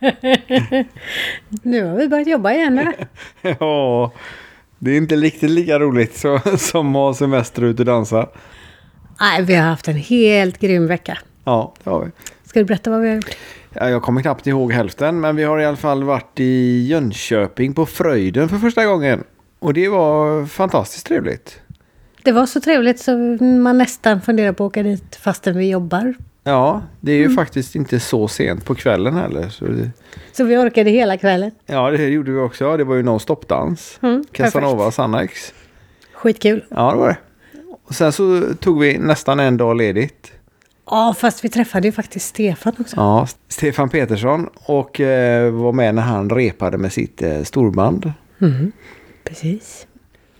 nu har vi börjat jobba igen eller? ja, det är inte riktigt lika roligt så, som att ha semester ute och dansa. Nej, vi har haft en helt grym vecka. Ja, det har vi. Ska du berätta vad vi har gjort? Ja, jag kommer knappt ihåg hälften, men vi har i alla fall varit i Jönköping på Fröjden för första gången. Och det var fantastiskt trevligt. Det var så trevligt så man nästan funderar på att åka dit fastän vi jobbar. Ja, det är ju faktiskt inte så sent på kvällen heller. Så det, Så vi orkade hela kvällen. ja, det gjorde vi också. Det var ju non-stop-dans. Mm, Casanova Sannex. Skitkul. Ja, det var det. Och sen så tog vi nästan en dag ledigt. Ja, fast vi träffade ju faktiskt Stefan också. Ja, Stefan Petersson och eh, var med när han repade med sitt eh, storband. Mm, precis.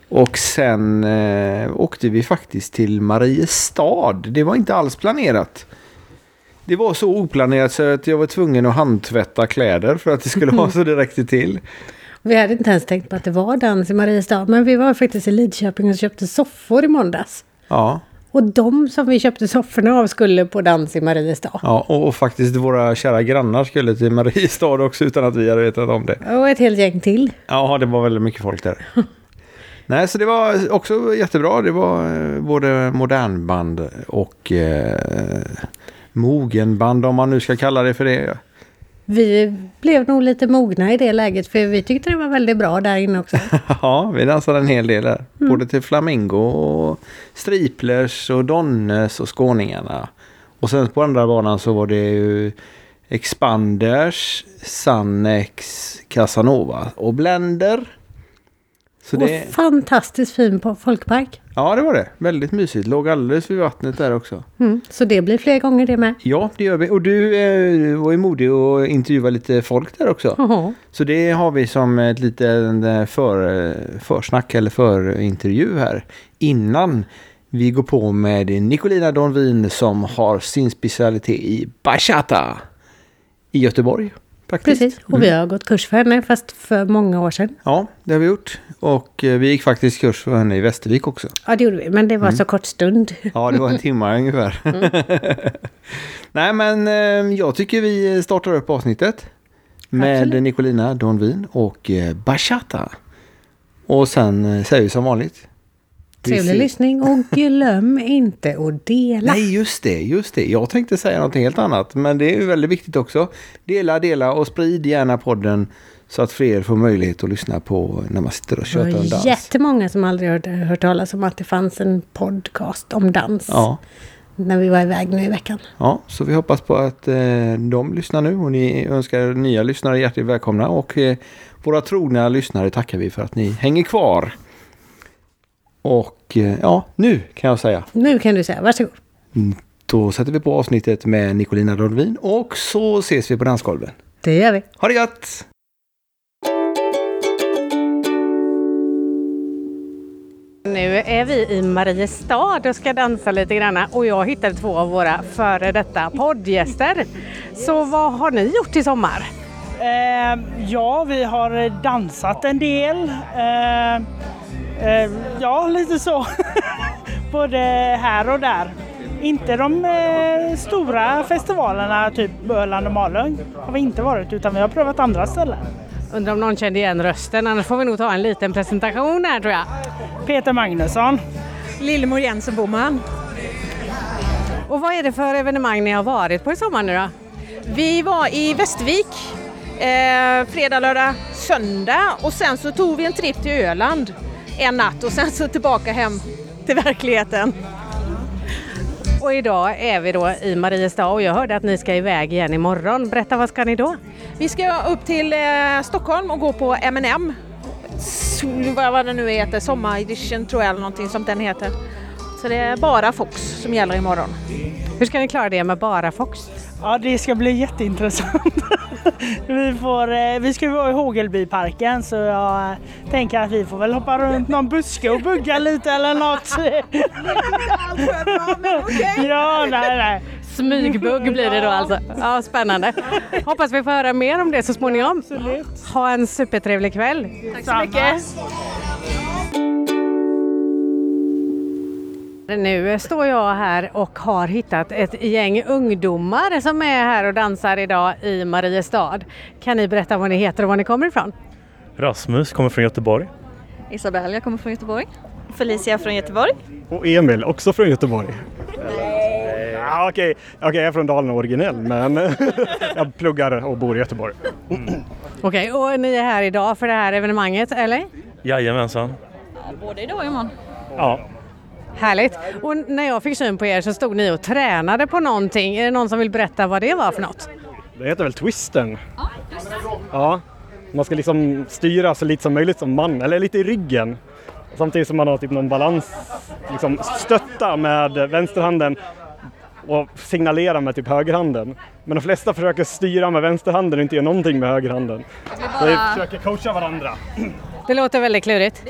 Och sen eh, åkte vi faktiskt till Mariestad. Det var inte alls planerat. Det var så oplanerat så att jag var tvungen att handtvätta kläder för att det skulle ha så det räckte till. Vi hade inte ens tänkt på att det var dans i Mariestad. Men vi var faktiskt i Lidköping och köpte soffor i måndags. Ja, Och de som vi köpte sofforna av skulle på dans i Mariestad. ja och, och faktiskt våra kära grannar skulle till Mariestad också utan att vi hade vetat om det. Och ett helt gäng till. Ja, det var väldigt mycket folk där. Nej, så det var också jättebra. Det var eh, både modernband och eh, mogenband om man nu ska kalla det för det. Vi blev nog lite mogna i det läget för vi tyckte det var väldigt bra där inne också. Ja, vi dansade en hel del där. Både till Flamingo och Striplers och Donnes och Skåningarna. Och sen på andra banan så var det ju Expanders, Sannex, Casanova och Blender. Så det, Och fantastiskt fin på folkpark. Ja, det var det. Väldigt mysigt. Låg alldeles vid vattnet där också. Mm. Så det blir fler gånger det med. Ja, det gör vi. Och du eh, var ju modig och intervjuade lite folk där också. Jaha. Så det har vi som ett litet för, försnack eller förintervju här. Innan vi går på med Nicolina Donvin som har sin specialitet i bachata i Göteborg. Faktiskt. Precis. Och vi har gått kurs för henne fast för många år sedan. Ja, det har vi gjort. Och eh, vi gick faktiskt kurs för henne i Västervik också. Ja det gjorde vi. Men det var så kort stund. Ja, det var en timme ungefär. Nej, men eh, jag tycker vi startar upp avsnittet. Med Absolut. Nicolina Donvin och eh, bachata. Och sen säger vi som vanligt. Trevlig lyssning och glöm inte att dela. Nej, just det, just det. Jag tänkte säga något helt annat, men det är ju väldigt viktigt också. Dela, dela och sprid gärna podden så att fler får möjlighet att lyssna på när man sitter och Det tjötar om var dans. jättemånga som aldrig hört, hört talas om att det fanns en podcast om dans. Ja, När vi var iväg nu i veckan. ja, så vi hoppas på att eh, de lyssnar nu och ni önskar nya lyssnare hjärtligt välkomna och eh, våra trogna lyssnare tackar vi för att ni hänger kvar. Och eh, ja, nu kan jag säga. Nu kan du säga, varsågod. Då sätter vi på avsnittet med Nicolina Rodvin och så ses vi på dansgolven. Det gör vi. Ha det gött! Nu är vi i Mariestad och ska dansa lite grann och jag hittade två av våra före detta poddgäster. Så vad har ni gjort i sommar? Eh, ja, vi har dansat en del. Eh, eh, ja, lite så. Både här och där. Inte de eh, stora festivalerna, typ Öland och Malung, har vi inte varit utan vi har prövat andra ställen. Undrar om någon kände igen rösten, annars får vi nog ta en liten presentation här tror jag. Peter Magnusson. Lillemor Jensen Boman. Och vad är det för evenemang ni har varit på i sommar nu då? Vi var i Västervik eh, fredag, lördag, söndag och sen så tog vi en tripp till Öland en natt och sen så tillbaka hem till verkligheten. Och idag är vi då i Mariestad och jag hörde att ni ska iväg igen imorgon. Berätta, vad ska ni då? Vi ska upp till eh, Stockholm och gå på M&M. Vad det nu heter, sommaredition tror jag eller någonting som den heter. Så det är bara Fox som gäller imorgon. Hur ska ni klara det med bara Fox? Ja, det ska bli jätteintressant. vi, får, eh, vi ska vara i Hågelbyparken så jag eh, tänker att vi får väl hoppa runt någon buske och bugga lite eller något. ja, nej, nej. Smygbugg blir det då alltså. Ja, spännande. Hoppas vi får höra mer om det så småningom. Ha en supertrevlig kväll. Tack så mycket! Nu står jag här och har hittat ett gäng ungdomar som är här och dansar idag i Mariestad. Kan ni berätta vad ni heter och var ni kommer ifrån? Rasmus kommer från Göteborg. Isabelle, jag kommer från Göteborg. Felicia från Göteborg. Och Emil, också från Göteborg. Ja, Okej, okej, jag är från Dalarna originell, men jag pluggar och bor i Göteborg. Okej, och ni är här idag för det här evenemanget, eller? Jajamensan. Både idag och imorgon. Ja, Härligt! Och när jag fick syn på er så stod ni och tränade på någonting. Är det någon som vill berätta vad det var för något? det heter väl twisten? Ja, man ska liksom styra så lite som möjligt som man, eller lite i ryggen. Samtidigt som man har typ någon balans, liksom stötta med vänsterhanden och signalera med typ högerhanden. Men de flesta försöker styra med vänsterhanden och inte göra någonting med högerhanden. Så vi försöker coacha varandra. Det låter väldigt klurigt.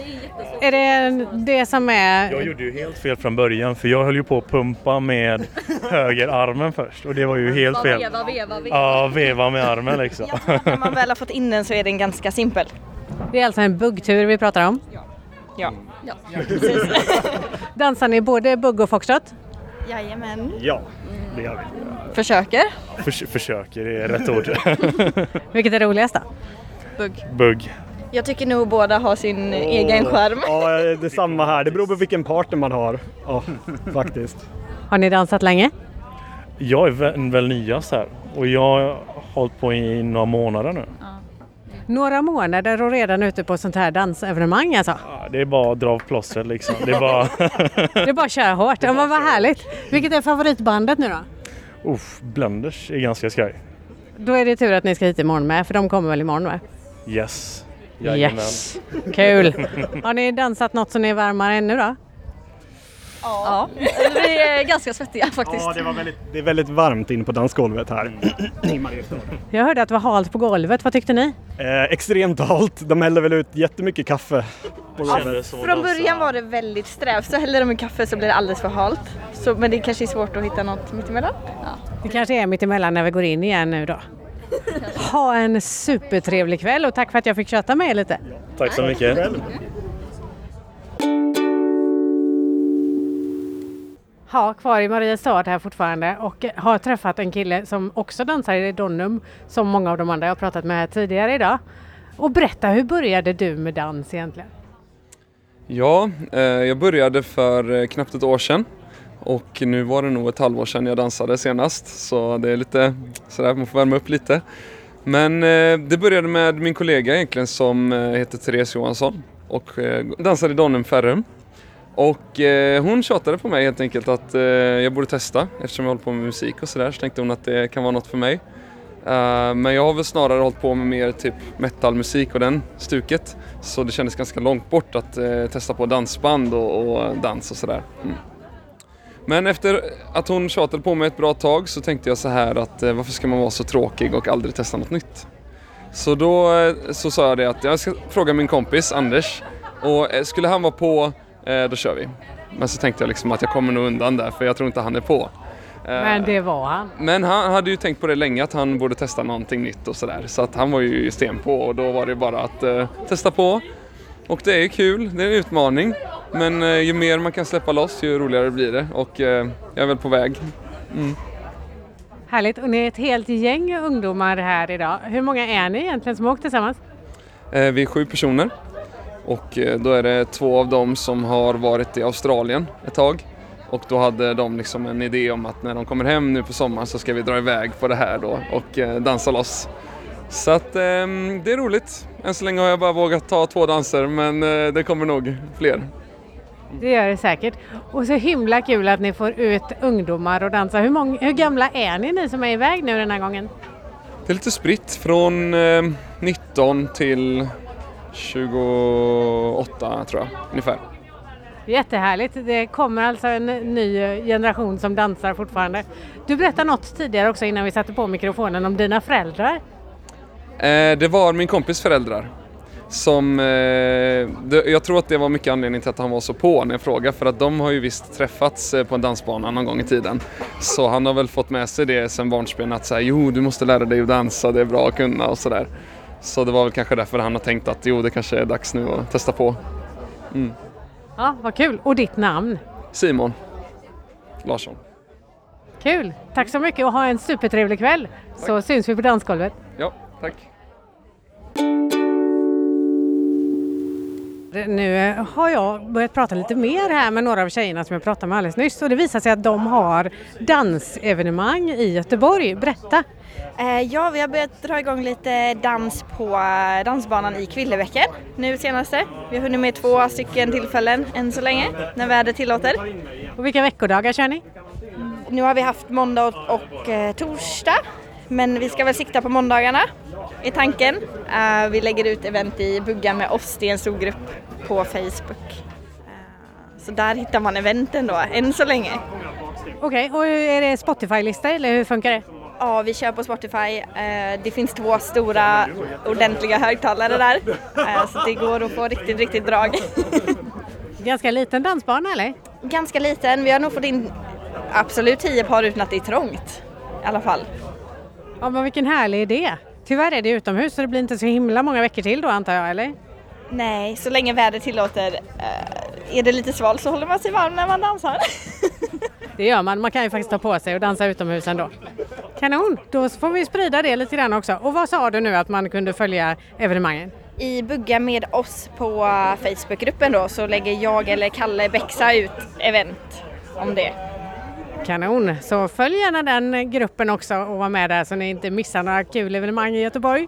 Är det det som är... Jag gjorde ju helt fel från början för jag höll ju på att pumpa med högerarmen först och det var ju helt fel. Veva, veva, veva. Ja, veva med armen liksom. När man väl har fått in den så är den ganska simpel. Det är alltså en buggtur vi pratar om. Ja. Dansar ni både bugg och foxtrot? Jajamän. Ja, det gör vi. Försöker. Förs försöker, det är rätt ord. Vilket är roligast då? Bugg. Jag tycker nog båda har sin egen skärm. Ja, det är samma här. Det beror på vilken partner man har. Ja, faktiskt. Har ni dansat länge? Jag är väl, väl nyast här och jag har hållit på i några månader nu. Några månader och redan ute på sånt här dansevenemang alltså. Ja, Det är bara att dra av plåstret liksom. Det är bara... Det är bara att köra hårt. Ja, men vad härligt! Vilket är favoritbandet nu då? Uff, Blenders är ganska skoj. Då är det tur att ni ska hit imorgon med, för de kommer väl imorgon med? Yes. Jajamän. Yes! Kul! Har ni dansat något ni är varmare ännu då? Ja. Vi är ganska svettiga faktiskt. Ja, det, var väldigt, det är väldigt varmt inne på dansgolvet här. i Mariestad. Jag hörde att det var halt på golvet. Vad tyckte ni? Eh, extremt halt. De hällde väl ut jättemycket kaffe. Som att Från början var det väldigt strävt, så häller de kaffe så blir det alldeles för halt. Så, men det kanske är svårt att hitta något mittemellan. Det kanske är mitt emellan när vi går in igen nu då. Ha en supertrevlig kväll och tack för att jag fick köta med er lite. Tack så mycket. Ha kvar i Mariestad här fortfarande och har träffat en kille som också dansar i Donum som många av de andra jag har pratat med här tidigare idag. Och berätta, hur började du med dans egentligen? Ja, eh, jag började för eh, knappt ett år sedan och nu var det nog ett halvår sedan jag dansade senast så det är lite sådär, man får värma upp lite. Men eh, det började med min kollega egentligen som eh, heter Therese Johansson och eh, dansade i Donum Ferrum. Och eh, hon tjatade på mig helt enkelt att eh, jag borde testa eftersom jag håller på med musik och sådär så tänkte hon att det kan vara något för mig. Uh, men jag har väl snarare hållit på med mer typ metalmusik och den stuket. Så det kändes ganska långt bort att eh, testa på dansband och, och dans och sådär. Mm. Men efter att hon tjatade på mig ett bra tag så tänkte jag så här att eh, varför ska man vara så tråkig och aldrig testa något nytt? Så då eh, så sa jag det att jag ska fråga min kompis Anders och eh, skulle han vara på då kör vi. Men så tänkte jag liksom att jag kommer nog undan där för jag tror inte han är på. Men det var han. men han hade ju tänkt på det länge att han borde testa någonting nytt och sådär. Så att han var ju sten på och då var det bara att testa på. Och det är kul, det är en utmaning. Men eh, ju mer man kan släppa loss ju roligare blir det och eh, jag är väl på väg. Härligt. Och ni är ett helt gäng ungdomar här idag. Hur många är ni egentligen som har åkt tillsammans? Eh, vi är sju personer och då är det två av dem som har varit i Australien ett tag. Och då hade de liksom en idé om att när de kommer hem nu på sommaren så ska vi dra iväg på det här då och dansa loss. Så att ehm, det är roligt. Än så länge har jag bara vågat ta två danser men eh, det kommer nog fler. Det gör det säkert. Och så himla kul att ni får ut ungdomar och dansa. Hur, många, hur gamla är ni, ni som är iväg nu den här gången? Det är lite spritt från eh, 19 till 28 tror jag ungefär. Jättehärligt. Det kommer alltså en ny generation som dansar fortfarande. Du berättade något tidigare också innan vi satte på mikrofonen om dina föräldrar. Eh, det var min kompis föräldrar. Som, eh, jag tror att det var mycket anledning till att han var så på när jag frågade för att de har ju visst träffats eh, på en dansbana någon gång i tiden. Så han har väl fått med sig det sen barnsben att säga jo du måste lära dig att dansa, det är bra att kunna och sådär. Så det var väl kanske därför han har tänkt att jo det kanske är dags nu att testa på. Ja, vad kul. Och ditt namn? Simon, Larsson. Kul! Tack så mycket och ha en supertrevlig kväll. Så syns vi på dansgolvet. Ja, tack. Nu har jag börjat prata lite mer här med några av tjejerna som jag pratade med alldeles nyss och det visar sig att de har dansevenemang i Göteborg. Berätta! Eh, ja, vi har börjat dra igång lite dans på eh, dansbanan i Kvillebäcken nu senaste. Vi har hunnit med två stycken tillfällen än så länge, när vädret tillåter. Och vilka veckodagar kör ni? Nu har vi haft måndag och, och eh, torsdag, men vi ska väl sikta på måndagarna i tanken. Eh, vi lägger ut event i Buggan med oss, det är en stor grupp på Facebook. Eh, så där hittar man eventen då, än så länge. Okej, och är det Spotify-lista eller hur funkar det? Ja, vi kör på Spotify. Eh, Det finns två stora ordentliga högtalare där. Så det går att få riktigt, riktigt drag. Ganska liten dansbana eller? Ganska liten. Vi har nog fått in absolut tio par utan att det är trångt. I alla fall. Ja men vilken härlig idé! Tyvärr är det utomhus så det blir inte så himla många veckor till då antar jag eller? Nej, så länge vädret tillåter. eh, Är det lite svalt så håller man sig varm när man dansar. Det gör man, man kan ju faktiskt ta på sig och dansa utomhus ändå. Kanon, då får vi sprida det lite grann också. Och vad sa du nu att man kunde följa evenemangen? I Bugga med oss på Facebookgruppen då så lägger jag eller Kalle Bexa ut event om det. Kanon, så följ gärna den gruppen också och var med där så ni inte missar några kul evenemang i Göteborg.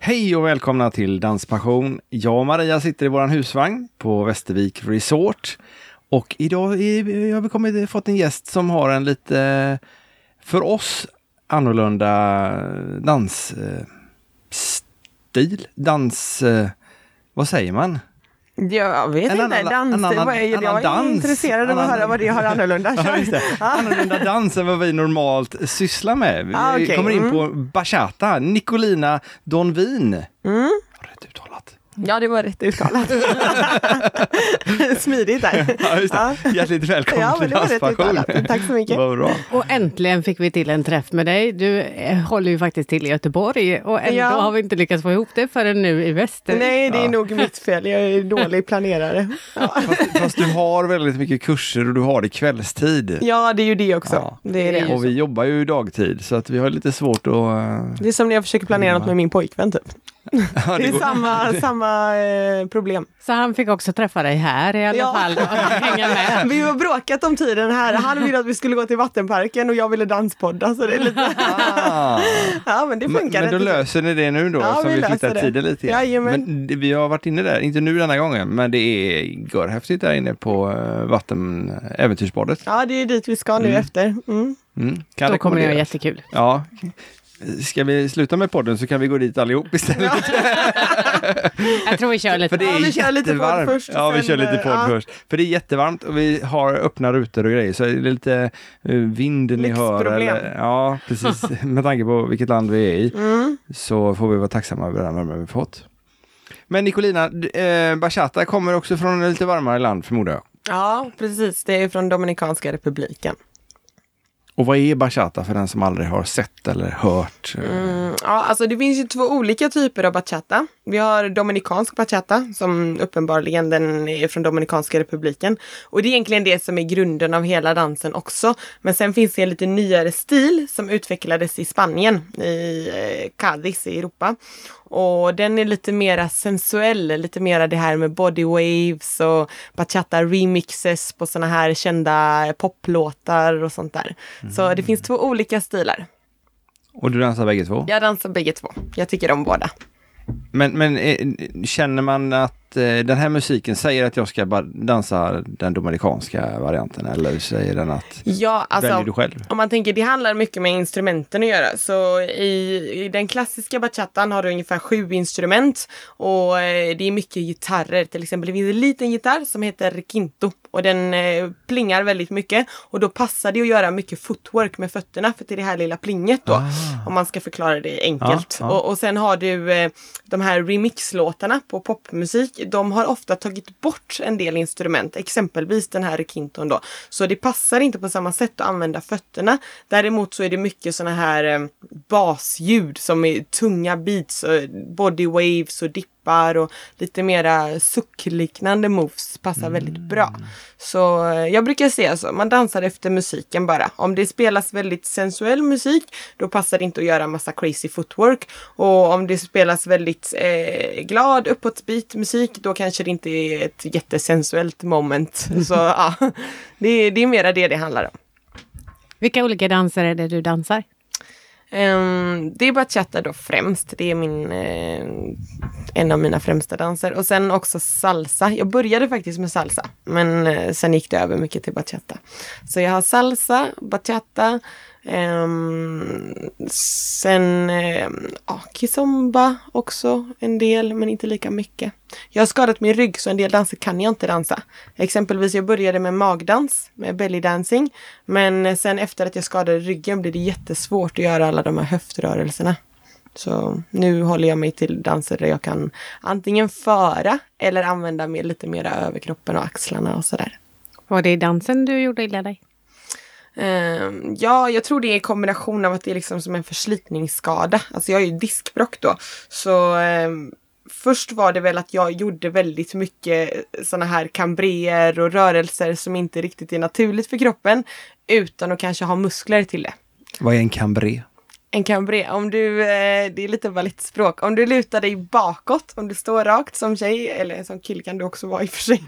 Hej och välkomna till Danspassion. Jag och Maria sitter i våran husvagn på Västervik Resort. Och idag har vi kommit, fått en gäst som har en lite, för oss, annorlunda dansstil. Dans... eh, Vad säger man? Jag vet En inte, annan- dans, annan- vad är, jag är dans. intresserad av att höra vad det har annorlunda. Ja. Annorlunda dans än vad vi normalt sysslar med. Vi Ah, okej. kommer in Mm. på bachata, Nicolina Donvin. Mm. Rätt uttalat. Ja, det var rätt uttalat. Smidigt där. Ja, just det. Hjärtligt välkommen Ja, men till det var rätt Danspassion. uttalat. Tack så mycket. Vad bra. Och äntligen fick vi till en träff med dig. Du eh, håller ju faktiskt till i Göteborg och ändå Ja. har vi inte lyckats få ihop det förrän nu i väster. Nej, det är Ja. nog mitt fel. Jag är dålig planerare. Fast, fast du har väldigt mycket kurser och du har det kvällstid. Ja, det är ju det också. Ja. Det är det. Och vi jobbar ju dagtid så att vi har lite svårt att... eh, Det är som när jag försöker planera något med min pojkvän typ. Ja, Det är går- samma, samma eh, problem. Så han fick också träffa dig här i alla Ja. fall och hänga med. Vi har bråkat om tiden här. Han ville att vi skulle gå till vattenparken och jag ville danspodda. Så det är lite... Ah. Ja, men det Men, funkar. men då rätt. löser ni det nu då, Ja, som vi vi flyttar det. tiden lite. Jajamän. Men det- vi har varit inne där, inte nu denna gången, men det är görhäftigt där inne på uh, vatten, äventyrsbadet. Ja, det är dit vi ska nu Mm. efter. Mm. Mm. Kan Då kommer det vara jättekul. Ja. Ska vi sluta med podden så kan vi gå dit allihop istället. Jag tror vi kör lite. För det är Ja, vi kör lite podd först, Ja, vi kör lite podd ja. först. För det är jättevarmt och vi har öppna rutor och grejer. Så är det lite eh, vind ni hör. Eller, ja, precis. Med tanke på vilket land vi är i. Mm. Så får vi vara tacksamma över den värme vi fått. Men Nicolina, eh, bachata kommer också från ett lite varmare land förmodar jag. Ja, precis. Det är från Dominikanska republiken. Och vad är bachata för den som aldrig har sett eller hört? Mm, ja, alltså det finns ju två olika typer av bachata. Vi har dominikansk bachata som uppenbarligen den är från Dominikanska republiken. Och det är egentligen det som är grunden av hela dansen också. Men sen finns det en lite nyare stil som utvecklades i Spanien, i eh, Cádiz i Europa. Och den är lite mera sensuell, lite mera det här med body waves och bachata remixes på såna här kända poplåtar och sånt där. Så det finns två olika stilar. Och du dansar bägge två? Jag dansar bägge två. Jag tycker om båda. Men, men eh, känner man att eh, den här musiken säger att jag ska bara dansa den dominikanska varianten eller säger den att Ja, väljer du alltså själv? om man tänker det handlar mycket med instrumenten att göra. Så i, i den klassiska bachatan har du ungefär sju instrument och eh, det är mycket gitarrer. Till exempel det finns en liten gitarr som heter quinto och den eh, plingar väldigt mycket och då passar det att göra mycket footwork med fötterna för till det här lilla plinget då. Ah. Om man ska förklara det enkelt. Ja, ja. Och, och sen har du eh, de här remixlåtarna på popmusik, de har ofta tagit bort en del instrument, exempelvis den här rekinton då. Så det passar inte på samma sätt att använda fötterna. Däremot så är det mycket såna här eh, basljud som är tunga beats, body waves och dippar och lite mera suckliknande moves passar väldigt bra. Så eh, jag brukar säga så, man dansar efter musiken bara. Om det spelas väldigt sensuell musik, då passar det inte att göra massa crazy footwork. Och om det spelas väldigt eh, glad, uppåtbeat musik, då kanske det inte är ett jättesensuellt moment. Så ja, det, det är mera det det handlar om. Vilka olika danser är det du dansar? Um, det är bachata då främst. Det är min, uh, en av mina främsta danser. Och sen också salsa. Jag började faktiskt med salsa. Men uh, sen gick det över mycket till bachata. Så jag har salsa, bachata. Ehm, sen eh, ja, kizomba också en del, men inte lika mycket. Jag har skadat min rygg så en del danser kan jag inte dansa. Exempelvis jag började med magdans, med belly dancing. Men sen efter att jag skadade ryggen blev det jättesvårt att göra alla de här höftrörelserna. Så nu håller jag mig till danser där jag kan antingen föra eller använda mer, lite mera överkroppen och axlarna och sådär. Var det i dansen du gjorde illa dig? Uh, ja, jag tror det är en kombination av att det är liksom som en förslitningsskada. Alltså jag är ju diskbrock då. Så uh, först var det väl att jag gjorde väldigt mycket eh, sådana här kambréer och rörelser som inte riktigt är naturligt för kroppen. Utan att kanske ha muskler till det. Vad är en kambré? En cambré, om du, eh, det är lite balettspråk, om du lutar dig bakåt, om du står rakt som tjej, eller som kille kan du också vara i och för sig.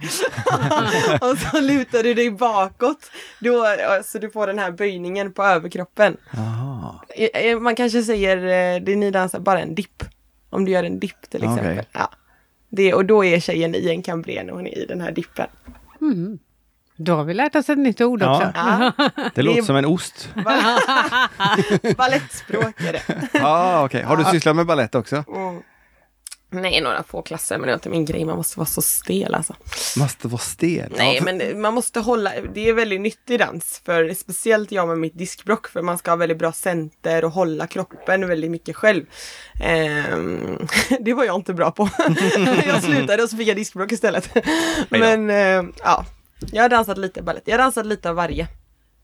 och så lutar du dig bakåt, då, eh, så du får den här böjningen på överkroppen. Aha. Eh, Man kanske säger, det ni dansar, bara en dipp. Om du gör en dipp till exempel. Okej. Ja. Det, och då är tjejen i en cambré när hon är i den här dippen. Mm. Då har vi lärt oss ett nytt ord Ja. också. Ja. Det låter som en ost. Balettspråk är det. ah, okej. Har du sysslat med ballett också? Mm. Nej, några få klasser, men det är inte min grej. Man måste vara så stel alltså. Måste vara stel. Nej, Ja, för- men det- man måste hålla, det är väldigt nyttig dans. För speciellt jag med mitt diskbrock, för man ska ha väldigt bra center och hålla kroppen väldigt mycket själv. Ehm, det var jag inte bra på. jag slutade och så fick jag diskbrock istället. men ehm, ja, jag har dansat lite balett. Jag har dansat lite av varje.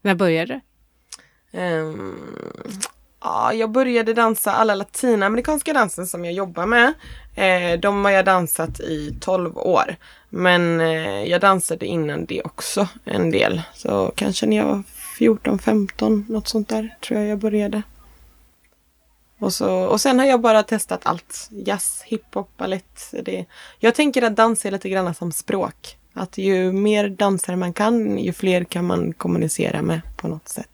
När började du? Ehm, ja, jag började dansa alla latinamerikanska danser som jag jobbar med. Eh, de har jag dansat i 12 år. Men eh, jag dansade innan det också en del. Så kanske när jag var 14, 15, något sånt där tror jag jag började. Och, så, och sen har jag bara testat allt. Jazz, hiphop, balett. Det, jag tänker att dans är lite grann som språk. Att ju mer danser man kan, ju fler kan man kommunicera med på något sätt.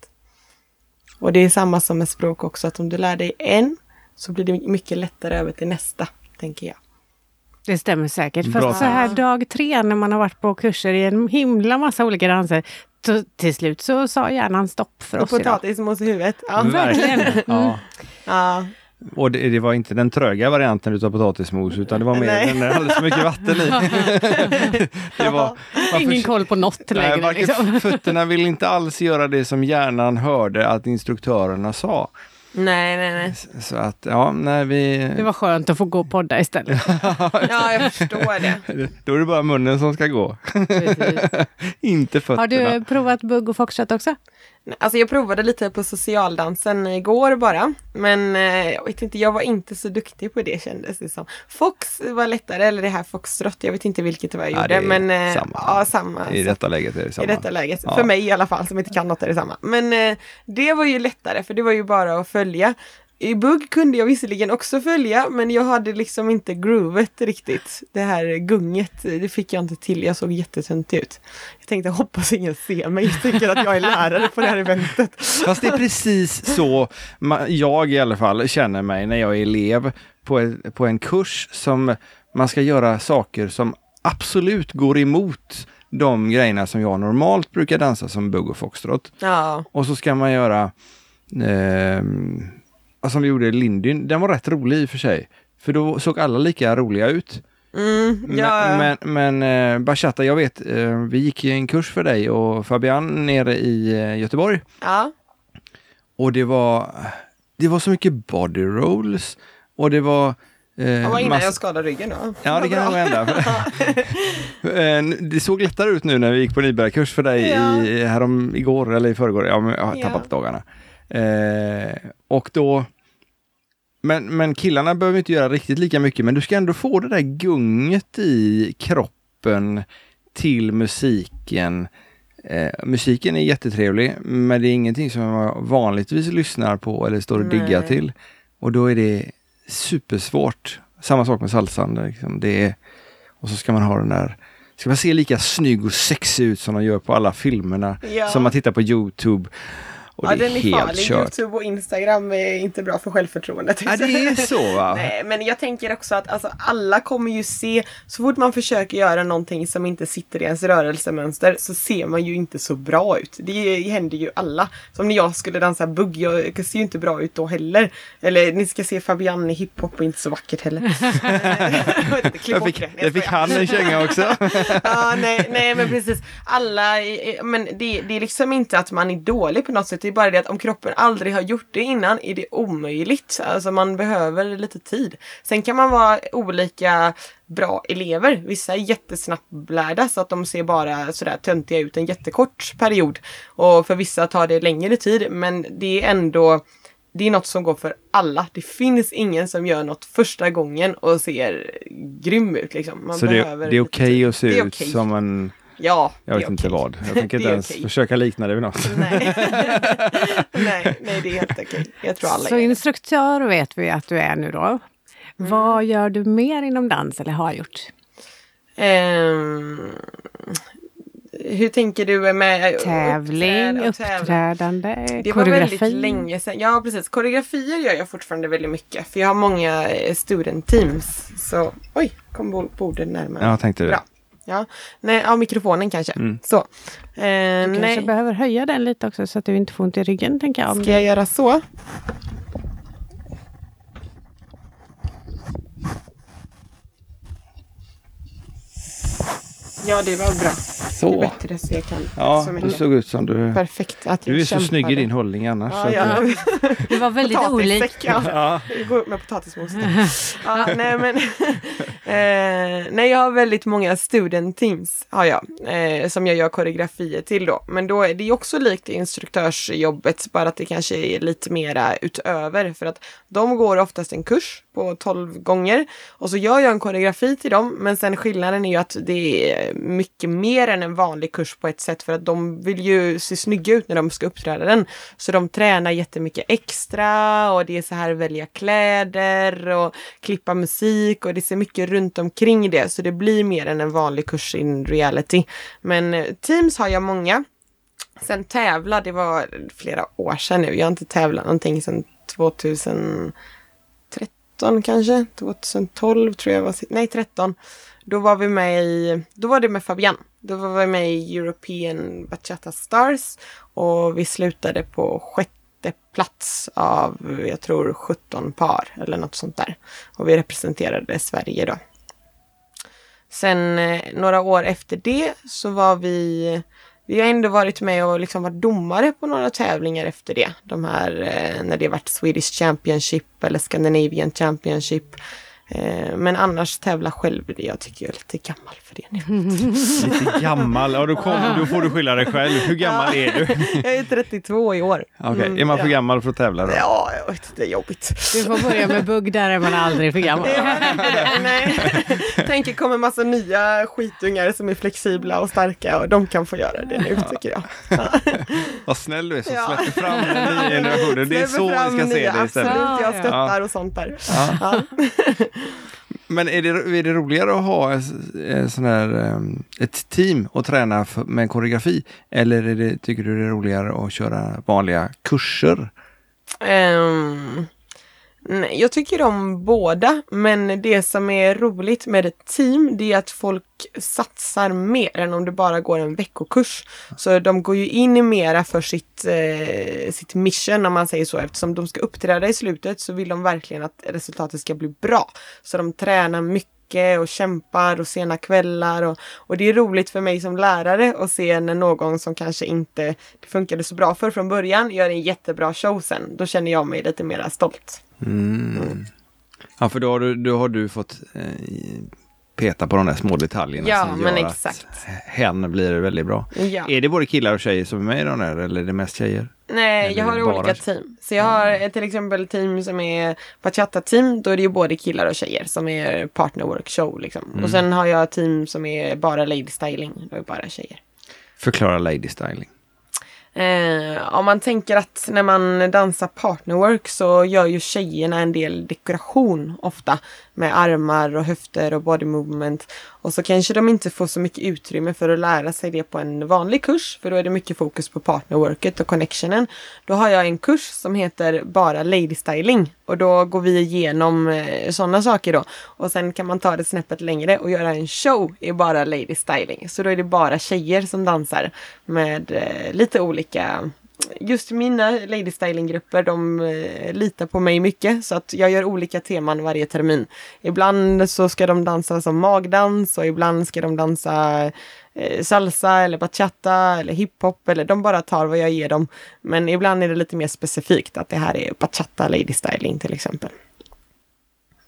Och det är samma som med språk också, att om du lär dig en så blir det mycket lättare över till nästa, tänker jag. Det stämmer säkert. Bra Fast så här dag tre när man har varit på kurser i en himla massa olika danser. Så till slut så sa hjärnan stopp för Och oss idag. potatismos i huvudet. Ja. Verkligen. Ja. Ja. Och det, det var inte den tröga varianten utav potatismos utan det var mer Nej. den där alldeles för mycket vatten i. det var, Ingen koll på något Nej, längre. varken Liksom. fötterna vill inte alls göra det som hjärnan hörde att instruktörerna sa. Nej, nej, nej. Så att, ja, nej vi... Det var skönt att få gå och podda istället. Ja, jag förstår det. Då är det bara munnen som ska gå. Inte fötterna. Har du provat bugg och foxtrot också? Alltså jag provade lite på socialdansen igår bara. Men eh, jag vet inte, jag var inte så duktig på det kändes det som. Fox var lättare, eller det här foxtrot, jag vet inte vilket det var jag Ja, gjorde. men eh, samma. ja, samma. I detta läget är det samma. I detta läget. Ja. För mig i alla fall som inte kan något är det samma. Men eh, det var ju lättare för det var ju bara att följa. I bugg kunde jag visserligen också följa men jag hade liksom inte groovet riktigt. Det här gunget, det fick jag inte till. Jag såg jättetunt ut. Jag tänkte hoppas ingen ser mig och tycker att jag är lärare på det här eventet. Fast det är precis så jag i alla fall känner mig när jag är elev på, ett, på en kurs som man ska göra saker som absolut går emot de grejerna som jag normalt brukar dansa som bugg och foxtrot. Ja, Och så ska man göra eh, som vi gjorde i Lindyn. Den var rätt rolig i och för sig. För då såg alla lika roliga ut. mm, ja. Men, men, men eh, bachata, jag vet, eh, vi gick en kurs för dig och Fabian nere i eh, Göteborg. ja. Och det var, det var så mycket body rolls och det var Eh, Det var innan jag skadade ryggen då. Ja, det kan nog hända. Det såg lättare ut nu när vi gick på nybörjarkurs för dig Ja. i, härom, igår eller i förrgår. Ja, men jag har Ja. tappat dagarna. Eh, och då... Men, men killarna behöver inte göra riktigt lika mycket, men du ska ändå få det där gunget i kroppen till musiken. Eh, musiken är jättetrevlig, men det är ingenting som jag vanligtvis lyssnar på eller står och diggar Nej. till. Och då är det supersvårt. Samma sak med salsan. Liksom. Det är, och så ska man ha den där Ska man se lika snygg och sexig ut som de gör på alla filmerna Ja. som man tittar på Youtube. Och ja, det är den är helt farlig. kört. Youtube och Instagram är inte bra för självförtroendet. Ja, det är så va? Nej, men jag tänker också att alltså, alla kommer ju se, så fort man försöker göra någonting som inte sitter i ens rörelsemönster så ser man ju inte så bra ut. Det händer ju alla. Som när jag skulle dansa bugg, jag ser ju inte bra ut då heller. Eller ni ska se Fabian i hiphop och inte så vackert heller. jag fick, det. jag fick han en känga också. ja, nej, nej men precis. Alla, men det, det är liksom inte att man är dålig på något sätt. Det är bara det att om kroppen aldrig har gjort det innan är det omöjligt. Alltså man behöver lite tid. Sen kan man vara olika bra elever. Vissa är jättesnabblärda så att de ser bara sådär töntiga ut en jättekort period. Och för vissa tar det längre tid men det är ändå det är något som går för alla. Det finns ingen som gör något första gången och ser grym ut. Liksom. Man så det, det är okej tid. att se ut okej. som en... Ja, Jag vet inte vad. Jag tänker inte ens okej. försöka likna det vid något. Nej. nej, nej, det är helt okej. Jag tror alla Så är det. instruktör vet vi att du är nu då. Mm. Vad gör du mer inom dans eller har gjort? Ehm, hur tänker du med Tävling, uppträda och tävla? uppträdande, Det var väldigt länge sedan. Ja, precis. Koreografier gör jag fortfarande väldigt mycket. För jag har många eh, student teams. Så, oj, kom bo- bordet närmare. Ja, tänkte det. Bra. Ja, nej, ja, mikrofonen kanske. Så. Eh, Du kanske nej. behöver höja den lite också så att du inte får ont i ryggen tänker jag. Ska jag göra så? Ja, det var bra. Så. Det är bättre så jag kan. Ja, så du såg ut som du... Perfekt. Att Du är så snygg i kämpade. din hållning annars. Ja, ja. du- Det var väldigt olikt. Ja. Ja. Gå upp med potatismos. ja, nej, men, eh, nej, jag har väldigt många student teams har jag, eh, som jag gör koreografier till då. Men då är det ju också likt instruktörsjobbet, bara att det kanske är lite mera utöver. För att de går oftast en kurs på 12 gånger och så gör jag en koreografi till dem. Men sen skillnaden är ju att det är mycket mer än en vanlig kurs på ett sätt för att de vill ju se snygga ut när de ska uppträda den. Så de tränar jättemycket extra och det är så här välja kläder och klippa musik och det ser mycket runt omkring det. Så det blir mer än en vanlig kurs in reality. Men eh, Teams har jag många. Sen tävla, det var flera år sedan nu. Jag har inte tävlat någonting sedan 2013 kanske. 2012 tror jag var. Nej, 13. Då var vi med i, då var det med Fabian. Då var vi med i European Bachata Stars och vi slutade på sjätte plats av, jag tror 17 par eller något sånt där. Och vi representerade Sverige då. Sen eh, några år efter det så var vi vi har ändå varit med och liksom varit domare på några tävlingar efter det. De här eh, när det varit Swedish Championship eller Scandinavian Championship. Eh, men annars tävla själv, det jag tycker jag är lite gammal för det nu. Lite gammal. Ja, då, kom, då får du skylla dig själv. Hur gammal är du? jag är 32 i år. Okej, Mm, är man för ja. gammal för att tävla då? Ja, jag vet, det är jobbigt. Du får börja med bugg, där är man aldrig för gammal. Nej. Tänker kommer massa nya skitungar som är flexibla och starka och de kan få göra det nu tycker jag. Vad snäll du är som Ja. släpper fram den nya generationen. Det är så vi ska se det istället. Absolut, jag Ja, stöttar och sånt där. Ja. Men är det, är det roligare att ha ett, eh, sån här, ehm, ett team och träna för, med koreografi? Eller är det, tycker du det är roligare att köra vanliga kurser? Um, Mm, jag tycker om båda, men det som är roligt med ett team, det är att folk satsar mer än om det bara går en veckokurs. Så de går ju in i mera för sitt, eh, sitt mission, om man säger så. Eftersom de ska uppträda i slutet så vill de verkligen att resultatet ska bli bra. Så de tränar mycket och kämpar och sena kvällar och, och det är roligt för mig som lärare att se när någon som kanske inte funkade så bra för från början gör en jättebra show sen. Då känner jag mig lite mer stolt. Mm. Ja, för då har du, då har du fått eh, peta på de där små detaljerna Ja, som men gör exakt. att hen blir väldigt bra. Ja. Är det både killar och tjejer som är med i de där eller är det mest tjejer? Nej, Eller jag har bara- olika team. Så jag har ett till exempel team som är bachata-team. Då är det ju både killar och tjejer som är partner work show liksom. Mm. Och sen har jag team som är bara lady styling. Då är det bara tjejer. Förklara lady styling. Eh, om man tänker att när man dansar partnerwork så gör ju tjejerna en del dekoration ofta. Med armar och höfter och body movement. Och så kanske de inte får så mycket utrymme för att lära sig det på en vanlig kurs. För då är det mycket fokus på partnerworket och connectionen. Då har jag en kurs som heter bara lady styling. Och då går vi igenom eh, sådana saker då. Och sen kan man ta det snäppet längre och göra en show i bara lady styling. Så då är det bara tjejer som dansar med eh, lite olika Just mina lady styling-grupper, de eh, litar på mig mycket så att jag gör olika teman varje termin. Ibland så ska de dansa som magdans och ibland ska de dansa eh, salsa eller bachata eller hiphop eller de bara tar vad jag ger dem. Men ibland är det lite mer specifikt att det här är bachata lady styling till exempel.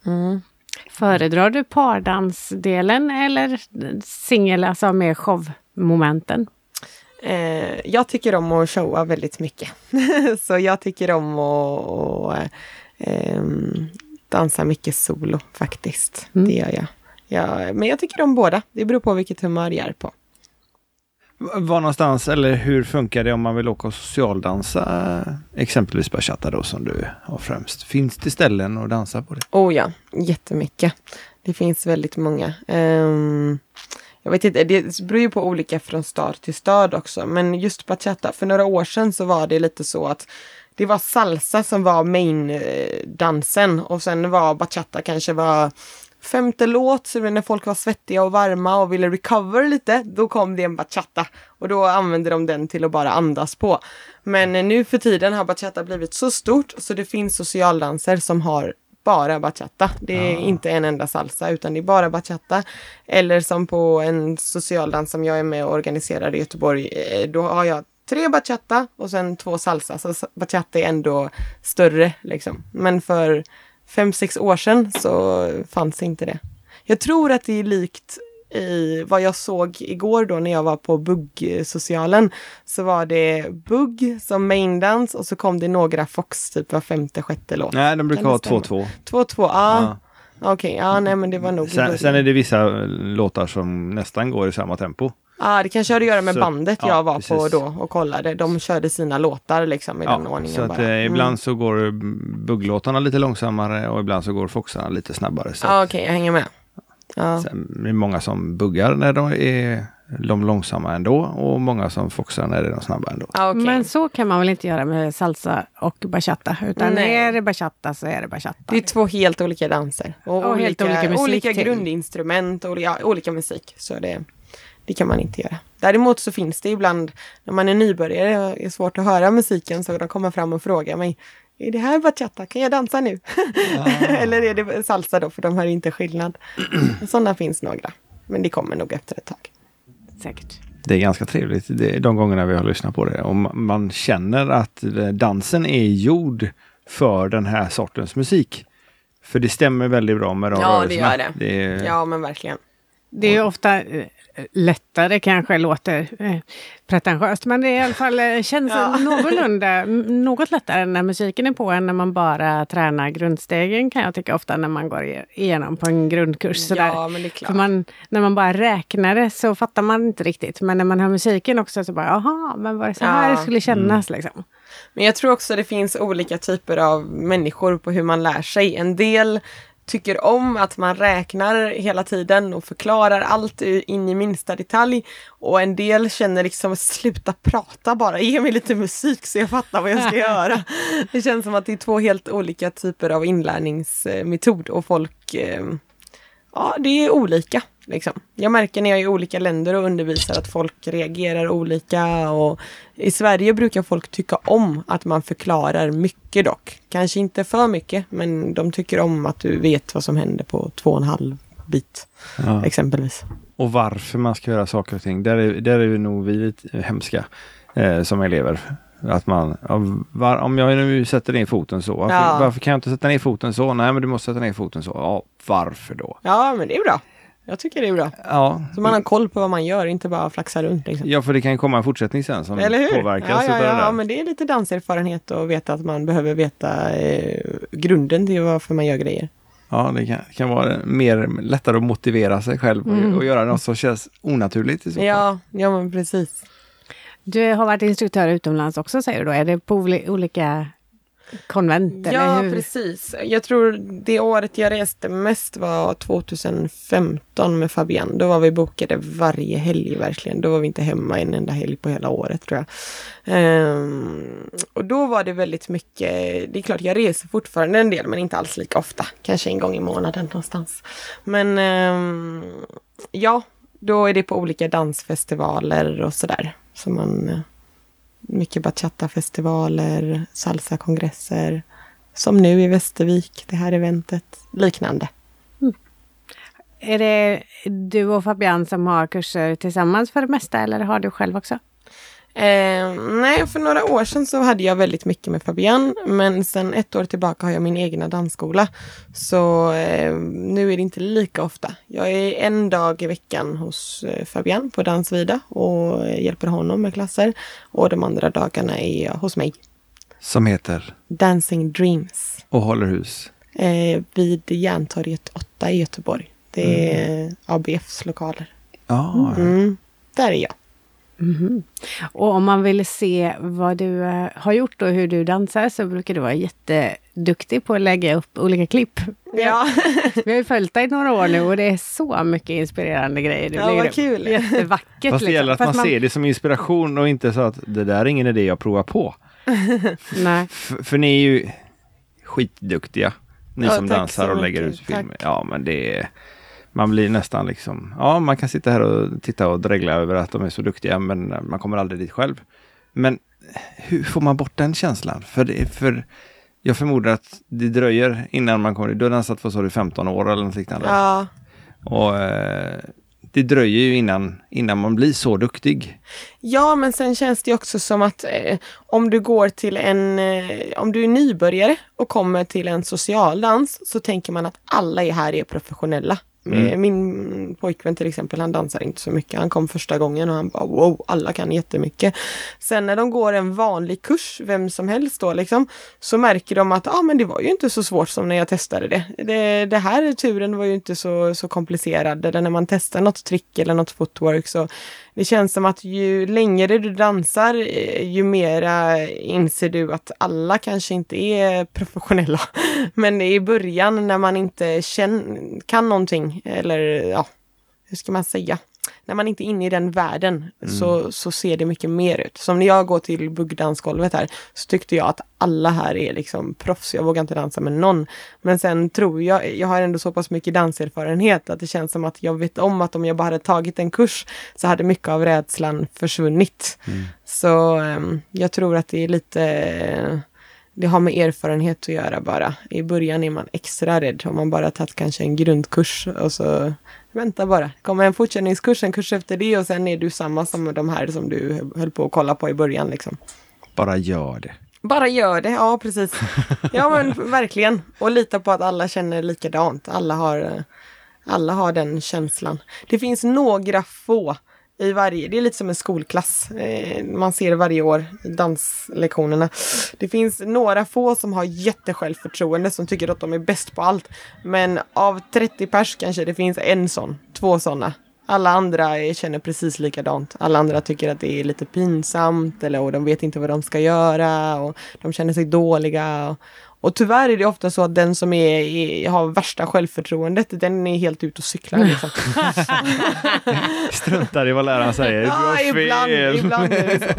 Mm. Föredrar du pardansdelen eller singel, alltså med showmomenten? Eh, jag tycker om att showa väldigt mycket. så jag tycker om att, att ehm, dansa mycket solo faktiskt. Mm. Det gör jag. jag. Men jag tycker om båda. Det beror på vilket humör jag är på. Var någonstans eller hur funkar det om man vill åka och socialdansa exempelvis bachata då som du har främst? Finns det ställen att dansa på det? Oh ja, jättemycket. Det finns väldigt många. Ehm, jag vet inte, det beror ju på olika från stad till stad också. Men just bachata, för några år sedan så var det lite så att det var salsa som var main-dansen eh, och sen var bachata kanske var femte låt, så när folk var svettiga och varma och ville recover lite, då kom det en bachata. Och då använde de den till att bara andas på. Men nu för tiden har bachata blivit så stort så det finns socialdanser som har bara bachata. Det är inte en enda salsa utan det är bara bachata. Eller som på en socialdans som jag är med och organiserar i Göteborg. eh, Då har jag tre bachata och sen två salsa. Så bachata är ändå större liksom. Men för fem, sex år sedan så fanns inte det. Jag tror att det är likt i vad jag såg igår då när jag var på buggsocialen. Så var det bugg som maindans och så kom det några Fox typ var femte, sjätte låt. Nej, de brukar ha det stämma? 2-2. 2-2, ja. Okej, ja nej men det var nog Sen, sen är det vissa låtar som nästan går i samma tempo. Ja, det kanske har att göra med Så- bandet ja, jag var på precis. då och kollade. De körde sina låtar liksom i den ordningen så att, bara. eh, ibland Mm. så går bugglåtarna lite långsammare och ibland så går foxarna lite snabbare. Så Ja, okej, jag hänger med. Ja. Sen är det många som buggar när de är de långsamma ändå och många som foxar när det är de snabba ändå. Ja, okej. Men så kan man väl inte göra med salsa och bachata? Utan Nej. är det bachata så är det bachata. Det är två helt olika danser. Och, Och helt olika musik olika till. grundinstrument och olika, olika musik. Så det, det kan man inte göra. Däremot så finns det ibland när man är nybörjare och är svårt att höra musiken så de kommer fram och frågar mig är det här bachata? Kan jag dansa nu? Eller är det salsa då? För de hör inte skillnad. Sådana finns några. Men det kommer nog efter ett tag. Säkert. Det är ganska trevligt det är de gångerna vi har lyssnat på det. Och ma- man känner att eh, dansen är gjord för den här sortens musik. För det stämmer väldigt bra med de Ja, det rörelserna. gör det. det är, Ja, men verkligen. Det är ju ofta eh, lättare kanske låter eh, pretentiöst men det är i alla fall eh, känns Ja. någorlunda något lättare när musiken är på än när man bara tränar grundstegen kan jag tycka ofta när man går igenom på en grundkurs. Sådär. Ja, men det är klart. För man, när man bara räknar det så fattar man inte riktigt. Men när man hör musiken också så bara, jaha, men var det så här Ja. det skulle kännas liksom? Men jag tror också det finns olika typer av människor på hur man lär sig. En del tycker om att man räknar hela tiden och förklarar allt in i minsta detalj. Och en del känner liksom, sluta prata bara, ge mig lite musik så jag fattar vad jag ska göra. Det känns som att det är två helt olika typer av inlärningsmetod och folk, eh, ja det är olika. Liksom. Jag märker när jag är i olika länder och undervisar att folk reagerar olika. Och I Sverige brukar folk tycka om att man förklarar mycket dock. Kanske inte för mycket, men de tycker om att du vet vad som händer på två och en halv bit. Ja. Exempelvis. Och varför man ska göra saker och ting. Där är, där är vi nog vi lite hemska eh, som elever. Att man, var, om jag nu sätter ner foten så, varför, Ja. varför kan jag inte sätta ner foten så? Nej men du måste sätta ner foten så. Ja, varför då? Ja, men det är bra. Jag tycker det är bra. Ja, Så man har koll på vad man gör, inte bara flaxa runt. Liksom. ja för det kan ju komma en fortsättning sen som Eller hur? påverkas ja, ja, ja, ja, men det är lite danserfarenhet och veta att man behöver veta eh, grunden till varför man gör grejer. Ja, det kan, kan vara mer lättare att motivera sig själv och, Mm. och göra något som känns onaturligt i så fall. Ja, ja men precis. Du har varit instruktör utomlands också säger du då? Är det på oli- olika konvent? eller Ja, hur? precis. Jag tror det året jag reste mest var 2015 med Fabian. Då var vi bokade varje helg verkligen. Då var vi inte hemma en enda helg på hela året tror jag. Ehm, och då var det väldigt mycket, det är klart jag reser fortfarande en del men inte alls lika ofta. Kanske en gång i månaden någonstans. Men ehm, ja, då är det på olika dansfestivaler och sådär. Så man eh, mycket bachata-festivaler, salsa-kongresser. Som nu i Västervik, det här eventet. Liknande. Mm. Är det du och Fabian som har kurser tillsammans för det mesta eller har du själv också? Eh, nej, för några år sedan så hade jag väldigt mycket med Fabian. Men sen ett år tillbaka har jag min egna dansskola. Så eh, nu är det inte lika ofta. Jag är en dag i veckan hos eh, Fabian på Dansvida och hjälper honom med klasser. Och de andra dagarna är jag hos mig. Som heter Dancing Dreams. och håller hus. Eh, vid Järntorget 8 i Göteborg. Det är ABFs lokaler. Ja, Mm. Där är jag. Mhm. Och om man vill se vad du eh, har gjort och hur du dansar så brukar du vara jätteduktig på att lägga upp olika klipp. Ja, Vi har ju följt dig några år nu och det är så mycket inspirerande grejer du Ja, lägger vad upp. kul. Jättevackert. Fast det liksom. gäller att Fast man, ser det som inspiration och inte så att det där är ingen idé jag provar på. Nej. F- för ni är ju skitduktiga. Ni Ja, som dansar och lägger mycket. ut filmer. Tack. Ja, men det är... Man blir nästan liksom... Ja, man kan sitta här och titta och dregla över att de är så duktiga, men man kommer aldrig dit själv. Men hur får man bort den känslan? För, det, för jag förmodar att det dröjer innan man kommer... Du har dansat, vad sa du, 15 år eller något liknande? ja. Och eh, det dröjer ju innan, innan man blir så duktig. Ja, men sen känns det också som att eh, om du går till en, eh, om du är nybörjare och kommer till en socialdans så tänker man att alla är här är professionella. Mm. Eh, Min pojkvän till exempel, han dansar inte så mycket. Han kom första gången och han bara wow, alla kan jättemycket. Sen när de går en vanlig kurs, vem som helst då liksom, så märker de att ah, men det var ju inte så svårt som när jag testade det. Det, det här turen var ju inte så, så komplicerad. Eller när man testar något trick eller något footwork så det känns som att ju längre du dansar, eh, ju mera inser du att alla kanske inte är professionella. Men i början när man inte känner, kan någonting, eller ja, hur ska man säga? När man inte är inne i den världen så, så ser det mycket mer ut. Som när jag går till buggdansgolvet här så tyckte jag att alla här är liksom proffs. Jag vågar inte dansa med någon. Men sen tror jag, jag har ändå så pass mycket danserfarenhet att det känns som att jag vet om att om jag bara hade tagit en kurs så hade mycket av rädslan försvunnit. Så ehm, jag tror att det är lite det har med erfarenhet att göra bara. I början är man extra rädd. Om man bara tagit kanske en grundkurs och så vänta bara. Kommer en fortsättningskurs, en kurs efter det och sen är du samma som de här som du höll på att kolla på i början liksom. Bara gör det. Bara gör det, ja precis. Ja men verkligen. Och lita på att alla känner likadant. Alla har, eh, alla har den känslan. Det finns några få i varje, det är lite som en skolklass. Eh, man ser varje år i danslektionerna. Det finns några få som har jättesjälvförtroende som tycker att de är bäst på allt. Men av 30 pers kanske det finns en sån, två sådana. Alla andra känner precis likadant. Alla andra tycker att det är lite pinsamt eller och de vet inte vad de ska göra och de känner sig dåliga. Och, och tyvärr är det ofta så att den som är, är, har värsta självförtroendet, den är helt ute och cyklar. Liksom. Struntar i vad läraren säger. Du ja, fel. ibland, ibland är det så.